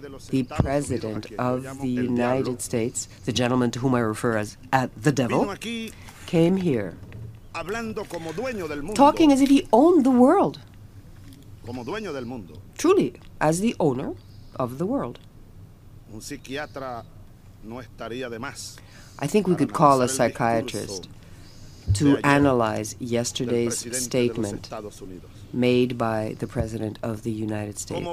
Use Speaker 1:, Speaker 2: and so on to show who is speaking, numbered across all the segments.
Speaker 1: the President of the United States, the gentleman to whom I refer as at the devil, came here talking as if he owned the world.
Speaker 2: como dueño del mundo.
Speaker 1: Truly, as the owner of the world.
Speaker 2: Un psiquiatra no estaría de más.
Speaker 1: I think we could call a psychiatrist to analyze yesterday's
Speaker 2: presidente de los
Speaker 1: statement made by the President of the United States.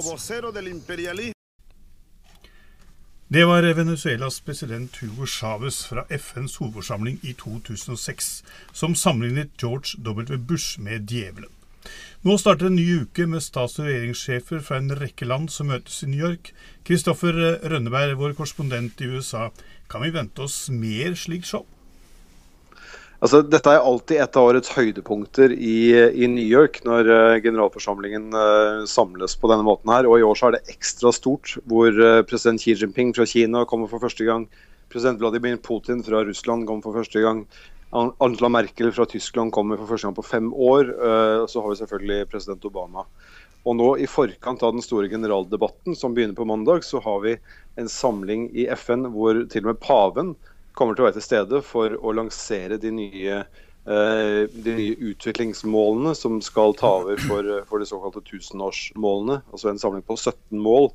Speaker 3: Det var Venezuelas president Hugo Chávez fra FNs hovedforsamling i 2006, som sammenlignet George W. Bush med djevelen. Nå starter en ny uke med stats- og regjeringssjefer fra en rekke land som møtes i New York. Kristoffer Rønneberg, vår korrespondent i USA, kan vi vente oss mer slikt show?
Speaker 4: Altså, dette er alltid et av årets høydepunkter i, i New York, når uh, generalforsamlingen uh, samles på denne måten her. Og i år så er det ekstra stort, hvor uh, president Xi Jinping fra Kina kommer for første gang. President Vladimir Putin fra Russland kommer for første gang. Angela Merkel fra Tyskland kommer for første gang på fem år. og så har vi selvfølgelig president Obama. Og nå i forkant av den store generaldebatten som begynner på mandag, så har vi en samling i FN hvor til og med paven kommer til å være til stede for å lansere de nye, eh, de nye utviklingsmålene som skal ta over for, for de såkalte tusenårsmålene. Altså en samling på 17 mål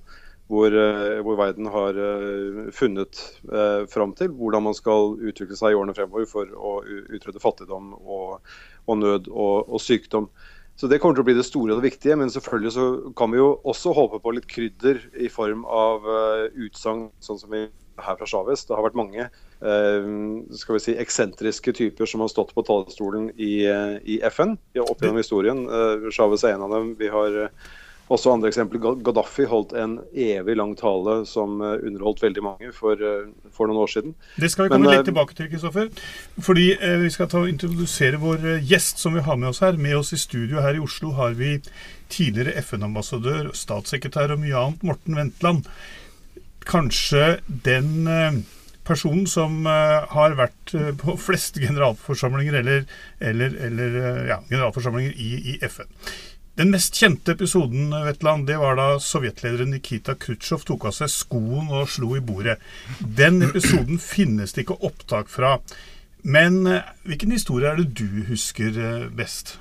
Speaker 4: hvor, eh, hvor verden har eh, funnet eh, fram til hvordan man skal utvikle seg i årene fremover for å utrydde fattigdom og, og nød og, og sykdom. Så Det kommer til å bli det store og det viktige, men selvfølgelig så kan vi jo også håpe på litt krydder i form av uh, utsagn, sånn som vi her fra Chávez. Det har vært mange eh, skal vi si, eksentriske typer som har stått på talerstolen i, eh, i FN opp gjennom historien. Uh, Chávez er en av dem. Vi har eh, også andre eksempler. Gaddafi holdt en evig lang tale som eh, underholdt veldig mange for, eh, for noen år siden.
Speaker 3: Det skal vi komme
Speaker 4: Men,
Speaker 3: litt tilbake til, Kristoffer. Fordi eh, vi skal ta og introdusere vår eh, gjest som vi har med oss her. Med oss i studio her i Oslo har vi tidligere FN-ambassadør, statssekretær og mye annet, Morten Wentland. Kanskje den eh, personen som eh, har vært eh, på flest generalforsamlinger eller, eller, eller ja, generalforsamlinger i, i FN. Den mest kjente episoden Vetland, det var da sovjetlederen Nikita Khrusjtsjov tok av seg skoen og slo i bordet. Den episoden finnes det ikke opptak fra. Men hvilken historie er det du husker best?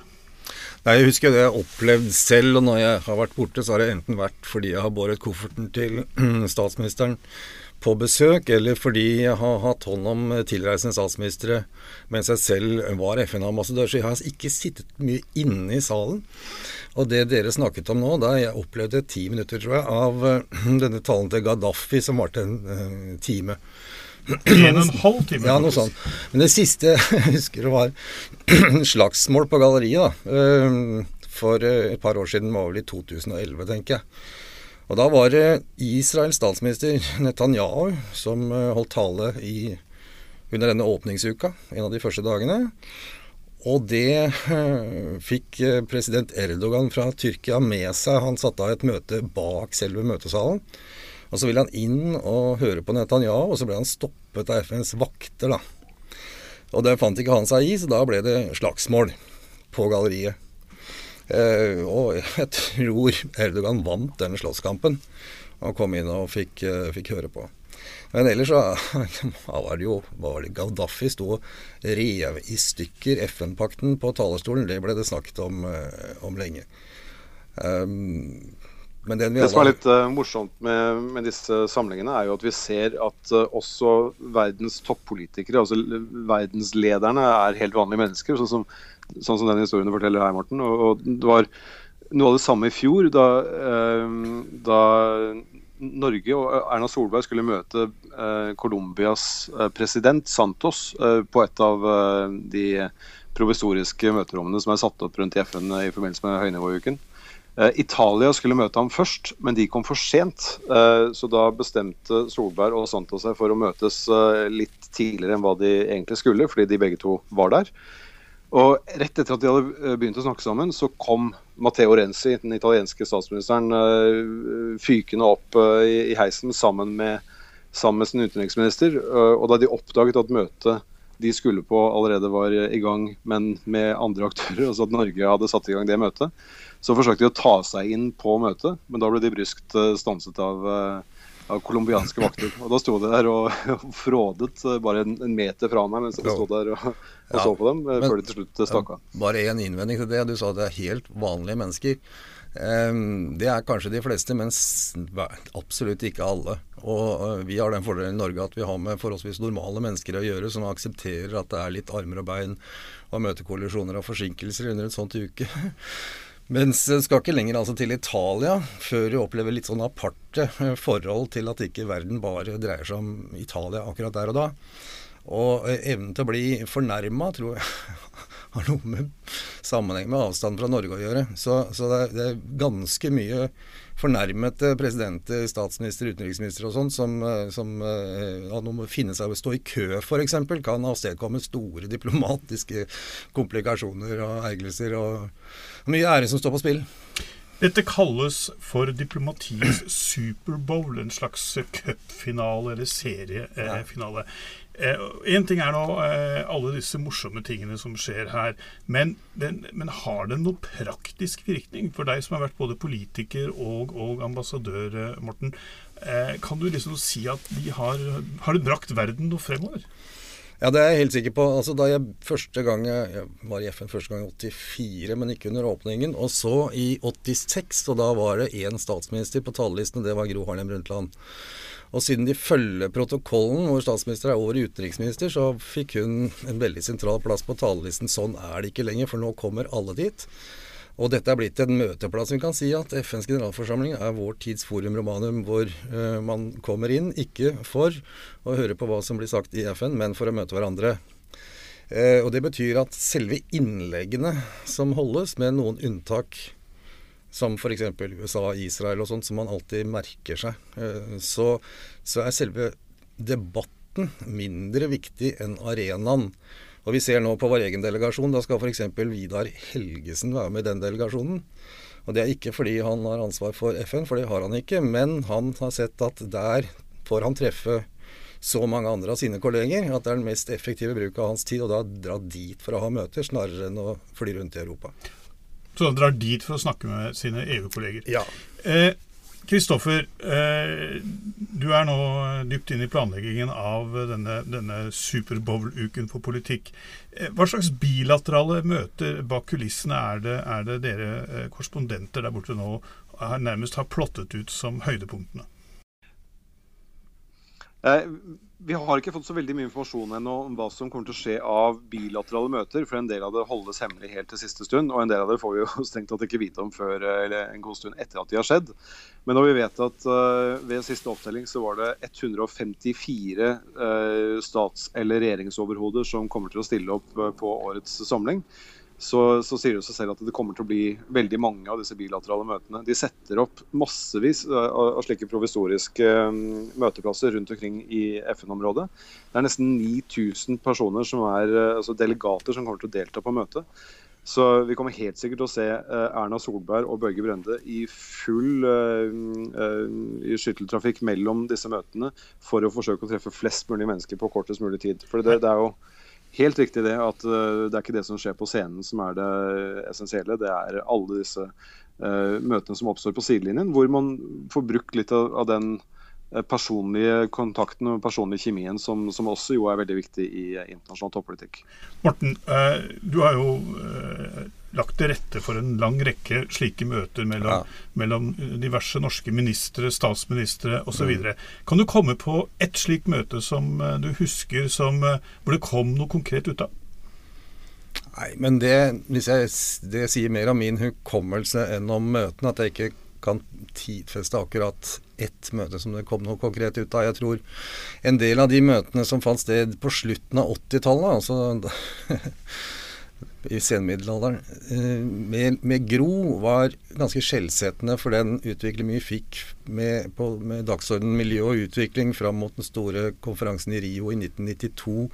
Speaker 5: Nei, Jeg husker det jeg har opplevd selv, og når jeg har vært borte, så har det enten vært fordi jeg har båret kofferten til statsministeren på besøk, eller fordi jeg har hatt hånd om tilreisende statsministre mens jeg selv var FN-ambassadør. Så jeg har ikke sittet mye inne i salen. Og det dere snakket om nå, da jeg opplevde ti minutter, tror jeg, av denne talen til Gaddafi som varte en eh, time.
Speaker 3: En og en halv time?
Speaker 5: Ja, noe sånt. Men det siste jeg husker det var slagsmål på galleriet, da. eh, For eh, et par år siden, det var vel i 2011, tenker jeg. Og da var det Israels statsminister Netanyahu som eh, holdt tale i, under denne åpningsuka, en av de første dagene. Og det fikk president Erdogan fra Tyrkia med seg. Han satte av et møte bak selve møtesalen. Og så ville han inn og høre på Netanyahu, og så ble han stoppet av FNs vakter, da. Og det fant ikke han seg i, så da ble det slagsmål på galleriet. Eh, og jeg tror Erdogan vant denne slåsskampen, og kom inn og fikk, eh, fikk høre på. Men ellers så var det jo var det Gaddafi sto og rev i stykker FN-pakten på talerstolen. Det ble det snakket om, eh, om lenge. Um, men det,
Speaker 4: Det som er litt uh, morsomt med, med disse samlingene, er jo at vi ser at uh, også verdens toppolitikere, altså verdenslederne, er helt vanlige mennesker. Sånn som, sånn som den historien du forteller her, Morten. Og, og det var noe av det samme i fjor, da, uh, da Norge og Erna Solberg skulle møte eh, Colombias eh, president Santos eh, på et av de provisoriske møterommene som er satt opp rundt i FN i forbindelse med høynivåuken. Italia skulle møte ham først, men de kom for sent. Så da bestemte Solberg og Santos seg for å møtes litt tidligere enn hva de egentlig skulle, fordi de begge to var der. Og Rett etter at de hadde eh, begynt å snakke sammen, så kom Matteo Renzi, den italienske statsministeren, eh, fykende opp eh, i heisen sammen med, sammen med sin utenriksminister. Og da de oppdaget at møtet de skulle på allerede var i gang, men med andre aktører, altså at Norge hadde satt i gang det møtet, så forsøkte de å ta seg inn på møtet, men da ble de bryskt stanset av av colombianske vakter. Og Da sto de der og, og frådet bare en, en, meter fra meg mens jeg sto der og, og ja, så på dem, eh, men, før de til slutt stakk av.
Speaker 5: Bare én innvending til det. Du sa det er helt vanlige mennesker. Um, det er kanskje de fleste, men absolutt ikke alle. Og vi har den fordelen i Norge at vi har med forholdsvis normale mennesker å gjøre, som aksepterer at det er litt armer og bein og møtekollisjoner og forsinkelser under et sånt uke. Mens det skal ikke lenger altså til Italia før du opplever litt sånn aparte eh, forhold til at ikke verden bare dreier seg om Italia akkurat der og da. Og eh, evnen til å bli fornærma tror jeg har noe med sammenheng med avstand fra Norge å gjøre. Så, så det, er, det, er, ganske mye fornærmete presidenter, statsminister, utenriksminister og sånn som, eh, som uh, noe med finne seg å stå i kø f.eks. kan avstedkomme store diplomatiske komplikasjoner og ergrelser. og mye ære som står på spill.
Speaker 3: Dette kalles for diplomatiets Superbowl, en slags cupfinale eller seriefinale. Én eh, ting er nå eh, alle disse morsomme tingene som skjer her, men, den, men, har det noe praktisk virkning for deg som har vært både politiker og, og ambassadør, eh, Morten? Kan du liksom si at de har, har det brakt verden noe fremover?
Speaker 5: Ja, det er jeg helt sikker på. Altså, da jeg første gang jeg var i FN første gang i 84, men ikke under åpningen. Og så i 86, og da var det én statsminister på talerlisten, og det var Gro Harlem Brundtland. Og siden de følger protokollen hvor statsminister er over utenriksminister, så fikk hun en veldig sentral plass på talerlisten. Sånn er det ikke lenger, for nå kommer alle dit. Og dette er blitt en møteplass. Vi kan si at FNs generalforsamling er vår tids forum romanum, hvor uh, man kommer inn ikke for å høre på hva som blir sagt i FN, men for å møte hverandre. Uh, og Det betyr at selve innleggene som holdes, med noen unntak som f.eks. USA, Israel og sånt, som man alltid merker seg, eh, så, så er selve debatten mindre viktig enn arenaen. Og Vi ser nå på vår egen delegasjon. Da skal f.eks. Vidar Helgesen være med i den delegasjonen. Og Det er ikke fordi han har ansvar for FN, for det har han ikke. Men han har sett at der får han treffe så mange andre av sine kolleger at det er den mest effektive bruk av hans tid og da dra dit for å ha møter, snarere enn å fly rundt i Europa.
Speaker 3: Så han drar dit for å snakke med sine EU-kolleger.
Speaker 5: Ja.
Speaker 3: Kristoffer, eh, eh, du er nå dypt inn i planleggingen av denne, denne Superbowl-uken for politikk. Eh, hva slags bilaterale møter bak kulissene er det, er det dere eh, korrespondenter der borte nå nærmest har plottet ut som høydepunktene?
Speaker 4: Eh, vi har ikke fått så veldig mye informasjon ennå om hva som kommer til å skje av bilaterale møter. For en del av det holdes hemmelig helt til siste stund, og en del av det får vi jo strengt tatt ikke vite om før eller en god stund etter at de har skjedd. Men når vi vet at uh, ved siste opptelling så var det 154 uh, stats- eller regjeringsoverhoder som kommer til å stille opp uh, på årets samling, så, så, sier det seg selv at det kommer til å bli veldig mange av disse bilaterale møtene. De setter opp massevis av, av slike provisoriske um, møteplasser rundt omkring i FN-området. Det er nesten 9000 personer som er uh, altså delegater som kommer til å delta på møtet. Så vi kommer helt sikkert til å se Erna Solberg og Børge Brende i full uh, uh, skytteltrafikk mellom disse møtene for å forsøke å treffe flest mulig mennesker på kortest mulig tid. For det, det er jo helt riktig det at uh, det er ikke det som skjer på scenen som er det essensielle. Det er alle disse uh, møtene som oppstår på sidelinjen, hvor man får brukt litt av, av den uh, personlige kontakten og personlige kjemien som, som, også jo er veldig viktig i internasjonal toppolitikk.
Speaker 3: Morten, du har jo lagt til rette for en lang rekke slike møter mellom, ja. mellom diverse norske ministre, statsministre osv. Mm. Kan du komme på ett slikt møte som eh, du husker som, eh, hvor det kom noe konkret ut av?
Speaker 5: Nei, men det, jeg, det sier mer om min hukommelse enn om møtene. At jeg ikke kan tidfeste akkurat ett møte som det kom noe konkret ut av. Jeg tror en del av de møtene som fant sted på slutten av 80-tallet, altså i senmiddelalderen, eh, med, med, Gro var ganske skjellsettende for den utviklingen vi fikk med, med dagsordenen miljø og utvikling fram mot den store konferansen i Rio i 1992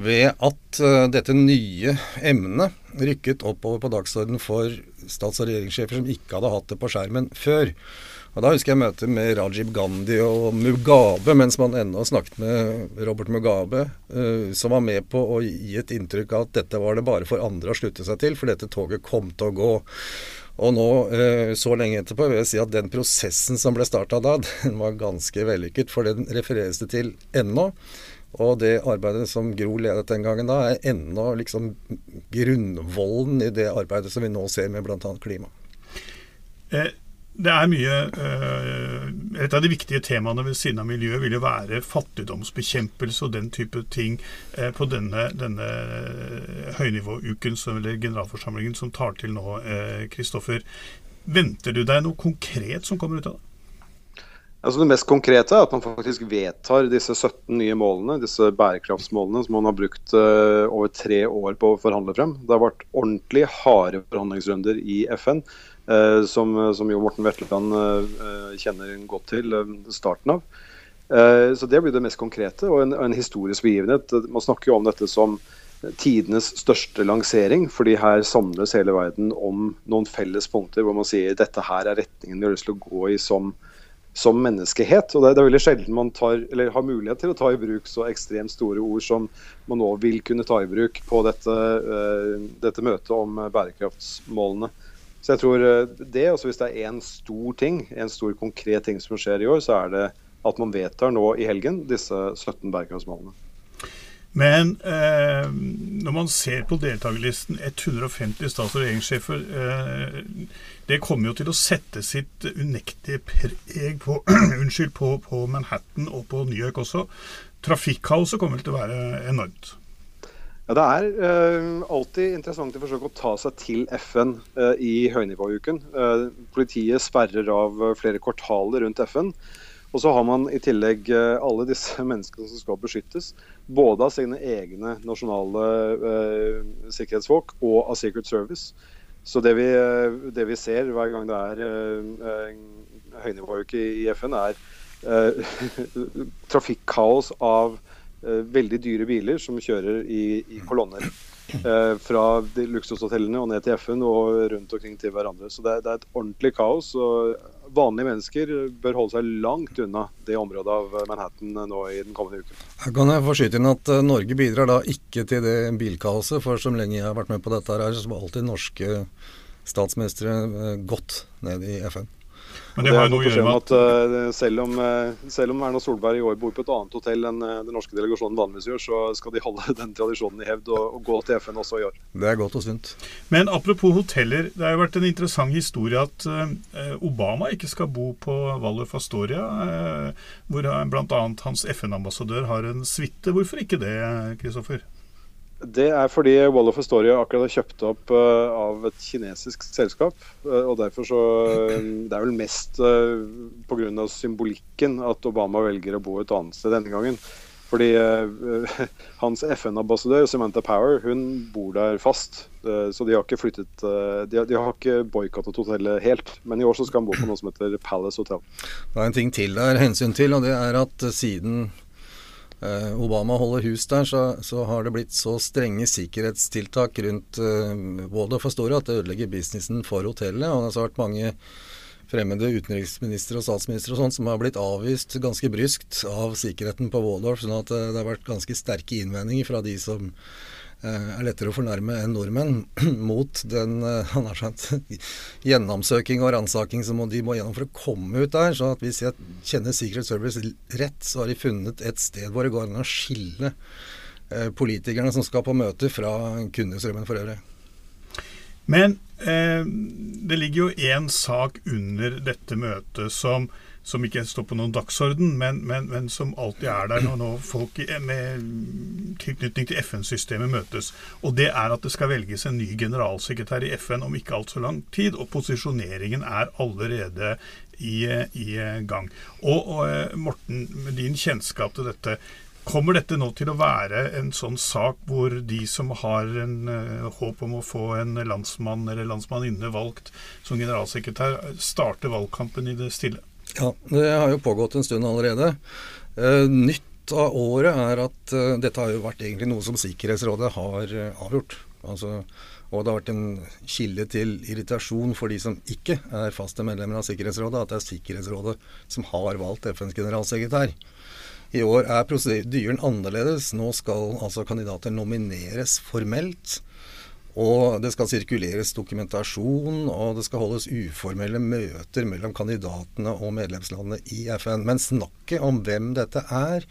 Speaker 5: ved at uh, dette nye emnet rykket oppover på dagsordenen for stats- og regjeringssjefer som ikke hadde hatt det på skjermen før. Og Da husker jeg møtet med Rajib Gandhi og Mugabe, mens man ennå snakket med Robert Mugabe, uh, som var med på å gi et inntrykk av at dette var det bare for andre å slutte seg til, for dette toget kom til å gå. Og nå, uh, så lenge etterpå, vil jeg si at den prosessen som ble starta da, den var ganske vellykket, for den refereres det til ennå. Og det arbeidet som Gro ledet den gangen da, er ennå liksom grunnvollen i det arbeidet som vi nå ser med bl.a. klima.
Speaker 3: Eh, det er mye eh, Et av de viktige temaene ved siden av miljø vil jo være fattigdomsbekjempelse og den type ting eh, på denne, denne høynivåuken, eller generalforsamlingen, som tar til nå, Kristoffer. Venter du deg noe konkret som kommer ut av det?
Speaker 4: Altså Det mest konkrete er at man faktisk vedtar disse 17 nye målene, disse bærekraftsmålene som man har brukt over tre år på å forhandle frem. Det har vært ordentlig harde forhandlingsrunder i FN, som, som, jo Morten Wetland uh, kjenner godt til starten av. så Det blir det mest konkrete, og en, en historisk begivenhet. Man snakker jo om dette som tidenes største lansering, fordi her samles hele verden om noen felles punkter hvor man sier dette her er retningen vi har lyst til å gå i som som menneskehet. og det, er veldig sjelden man tar, har mulighet til å ta i bruk så ekstremt store ord som man nå vil kunne ta i bruk på dette, uh, dette møtet om bærekraftsmålene. Så jeg tror eh, det, også Hvis det er én stor ting, en stor konkret ting som skjer i år, så er det at man vedtar nå i helgen disse 17 bærekraftsmålene.
Speaker 3: Men eh, når man ser på deltakerlisten 150 stats- og regjeringssjefer eh, Det kommer jo til å sette sitt unektige preg på, unnskyld, på, på, Manhattan og på New York også. Trafikkaoset kommer til å være enormt.
Speaker 4: Ja, Det er uh, alltid interessant å forsøke å ta seg til FN uh, i høynivåuken. Uh, politiet sperrer av flere kvartaler rundt FN. Og så har man i tillegg alle disse menneskene som skal beskyttes både av sine egne nasjonale eh, sikkerhetsfolk og av Secret Service. Så det vi, eh, det vi, ser hver gang det er eh, høynivåuke i FN, er eh, trafikkaos av eh, veldig dyre biler som kjører i, i kolonner. Eh, fra de luksushotellene og ned til FN og rundt omkring til hverandre. Så det, det er et ordentlig kaos. og vanlige mennesker bør holde seg langt unna det området av Manhattan nå i den kommende uken.
Speaker 5: Her kan jeg få skyte inn at eh, Norge bidrar da ikke til det bilkaoset. For som lenge jeg har vært med på dette, her, så var alltid norske statsministre godt ned i FN.
Speaker 3: Men det har jo noe å gjøre med
Speaker 4: at at selv, om, uh, selv, om, Erna Solberg i år bor på et annet hotell enn uh, den norske delegasjonen vanligvis gjør, så skal de holde den tradisjonen i hevd og, og, gå til FN også i år.
Speaker 5: Det er godt og sunt.
Speaker 3: Men apropos hoteller. Det har jo vært en interessant historie at Obama ikke skal bo på Waldorf Astoria, hvor bl.a. hans FN-ambassadør har en suite. Hvorfor ikke det, Kristoffer?
Speaker 4: Det er fordi Wall of Astoria akkurat har kjøpt opp uh, av et kinesisk selskap. Uh, og derfor så uh, Det er vel mest uh, pga. symbolikken at Obama velger å bo et annet sted denne gangen. Fordi hans FN-ambassadør Samantha Power hun bor der fast. så de har ikke flyttet De har, har ikke boikottet hotellet helt. Men i år så skal han bo på noe som heter Palace Hotel.
Speaker 5: Det er en ting til der hensyn til, og det er at siden Eh, Obama holder hus der, så, så, har det blitt så strenge sikkerhetstiltak rundt uh, for store at det ødelegger businessen for hotellet. Og det har vært mange fremmede utenriksministre og statsministre og sånt som har blitt avvist ganske bryskt av sikkerheten på Waldorf. sånn at det har vært ganske sterke innvendinger fra de som Eh, er lettere å fornærme enn nordmenn mot den eh, han har sagt, gjennomsøking og ransaking som de må gjennom for å komme ut der. Så at hvis jeg kjenner Secret Service rett, så har de funnet et sted hvor det går an å skille eh, politikerne som skal på møte, fra kundestrømmen for øvrig.
Speaker 3: Men eh, det ligger jo én sak under dette møtet som som ikke står på noen dagsorden, men, men, men som alltid er der når, folk med tilknytning til FN-systemet møtes. Og det er at det skal velges en ny generalsekretær i FN om ikke altfor lang tid, og posisjoneringen er allerede i, i gang. Og, og Morten, med din kjennskap til dette, Kommer dette nå til å være en sånn sak hvor de som har en uh, håp om å få en landsmann eller landsmanninne valgt som generalsekretær, starter valgkampen i det stille?
Speaker 5: Ja, det har jo pågått en stund allerede. Uh, nytt av året er at uh, dette har jo vært egentlig noe som Sikkerhetsrådet har avgjort. Altså, og det har vært en kilde til irritasjon for de som ikke er faste medlemmer av Sikkerhetsrådet, at det er Sikkerhetsrådet som har valgt FNs generalsekretær. I år er prosedyren annerledes. Nå skal altså kandidater nomineres formelt. Og det skal sirkuleres dokumentasjon, og det skal holdes uformelle møter mellom kandidatene og medlemslandene i FN. Men snakket om hvem dette er,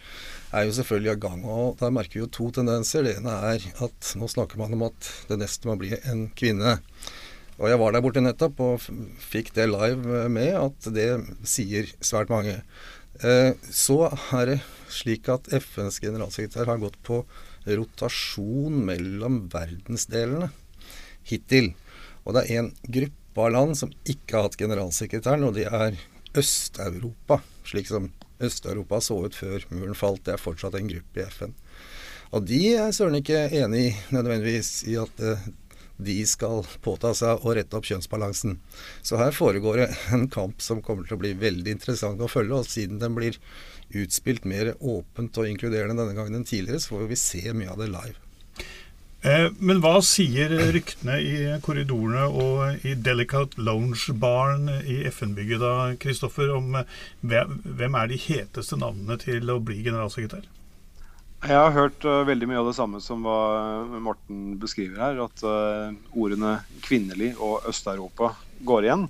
Speaker 5: er jo selvfølgelig av gang. Og der merker vi jo to tendenser. Det ene er at nå snakker man om at det neste må bli en kvinne. Og jeg var der borte nettopp og fikk det live med, at det sier svært mange. Eh, så er det slik at FNs generalsekretær har gått på rotasjon mellom verdensdelene hittil. Og det er en gruppe av land som ikke har hatt generalsekretæren, og det er Øst-Europa. Slik som Øst-Europa så ut før muren falt. Det er fortsatt en gruppe i FN. Og de er søren ikke enig nødvendigvis i at eh, de skal påta seg å rette opp kjønnsbalansen. Så her foregår det en kamp som kommer til å bli veldig interessant å følge. Og siden den blir utspilt mer åpent og inkluderende denne gangen enn tidligere, så får vi se mye av det live.
Speaker 3: Eh, men hva sier ryktene i korridorene og i Delicate Lounge-baren i FN-bygget da, Kristoffer, om eh, hvem er de heteste navnene til å bli generalsekretær?
Speaker 4: Jeg har hørt uh, veldig mye av det samme som hva Morten beskriver her. At ordene 'kvinnelig' og 'Øst-Europa' går igjen.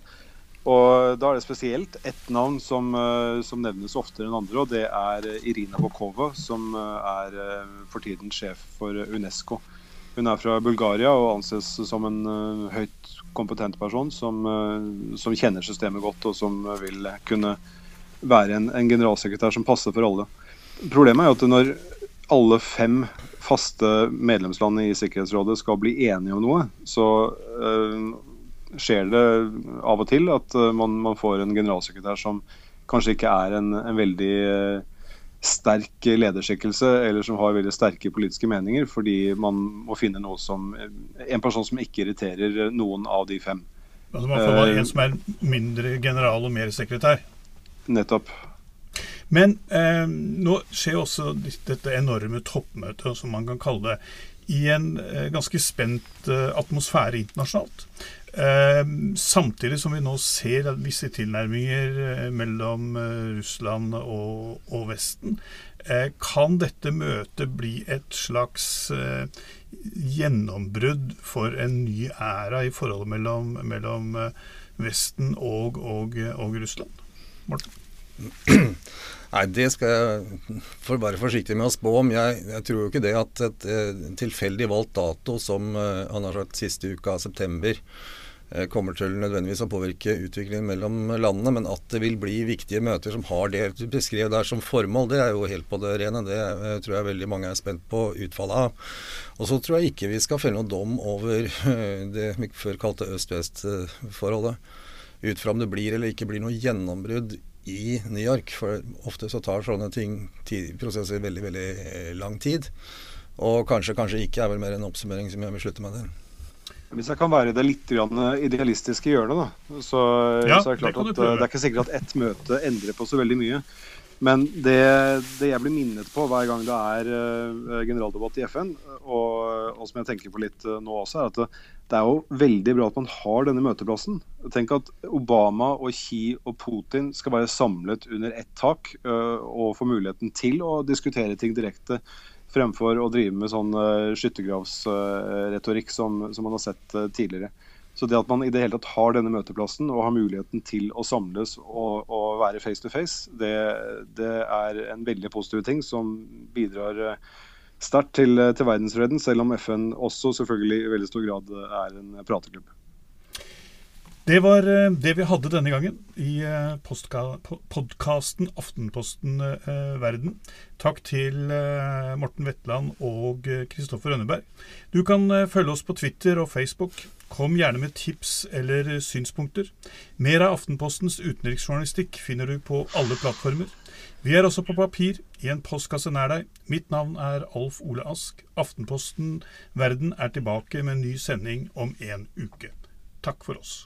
Speaker 4: Og Da er det spesielt ett navn som, uh, som, nevnes oftere enn andre, og det er Irina Bokova, som er for tiden sjef for UNESCO. Hun er fra Bulgaria og anses som en høyt kompetent person som, som, kjenner systemet godt, og som vil kunne være en, en generalsekretær som passer for alle. Problemet er jo at når alle fem faste medlemsland i Sikkerhetsrådet skal bli enige om noe, så skjer det av og til at uh, man, man, får en generalsekretær som kanskje ikke er en, en veldig uh, sterk lederskikkelse, eller som har veldig sterke politiske meninger, fordi man må finne noe som, en person som ikke irriterer noen av de fem.
Speaker 3: Altså Man får bare en som er mindre general og mer sekretær?
Speaker 4: Nettopp.
Speaker 3: Men eh, nå skjer også dette enorme toppmøtet, som man kan kalle det, i en eh, ganske spent eh, atmosfære internasjonalt. Eh, samtidig som vi nå ser visse tilnærminger eh, mellom eh, Russland og, og Vesten. kan dette møtet bli et slags gjennombrudd for en ny æra i forholdet mellom, mellom Vesten og, og, og Russland? Morten?
Speaker 5: Nei, det skal jeg for være forsiktig med å spå om. Jeg, jeg tror jo ikke det at et, et eh, tilfeldig valgt dato som uh, han har sagt siste uka av september uh, kommer til nødvendigvis å påvirke utviklingen mellom landene, men at det vil bli viktige møter som har det du beskrev der som formål, det er jo helt på det rene. Det tror jeg veldig mange er spent på utfallet av. Og så tror jeg ikke vi skal felle noen dom over det vi før kalte øst-vest-forholdet. Ut fra om det blir eller ikke blir noe gjennombrudd i New York. For ofte så tar sånne ting, prosesser veldig, veldig eh, lang tid. Og kanskje, kanskje ikke er vel mer en oppsummering som jeg vil slutte med det.
Speaker 4: Hvis jeg kan være i det litt idealistiske hjørnet, da, så, ja, så er det klart det at eh, det er ikke sikkert at ett møte endrer på så veldig mye. Men det, det, jeg blir minnet på hver gang det er uh, generaldebatt i FN, og, og, som jeg tenker på litt uh, nå også, er at det, det, er jo veldig bra at man har denne møteplassen. Tenk at Obama og Xi og Putin skal være samlet under ett tak uh, og få muligheten til å diskutere ting direkte. Fremfor å drive med sånn skyttergravsretorikk som, som man har sett tidligere. Så det at man i det hele tatt har denne møteplassen og har muligheten til å samles og, og være face to face, det, det, er en veldig positiv ting som bidrar eh, sterkt til, til verdensfreden, selv om FN også selvfølgelig i veldig stor grad er en prateklubb.
Speaker 3: Det var eh, det vi hadde denne gangen i eh, podkasten Aftenposten eh, Verden. Takk til Morten Wetland og Kristoffer Rønneberg. Du kan følge oss på Twitter og Facebook. Kom gjerne med tips eller synspunkter. Mer av Aftenpostens utenriksjournalistikk finner du på alle plattformer. Vi er også på papir, i en postkasse nær deg. Mitt navn er Alf Ole Ask. Aftenposten Verden er tilbake med en ny sending om en uke. Takk for oss.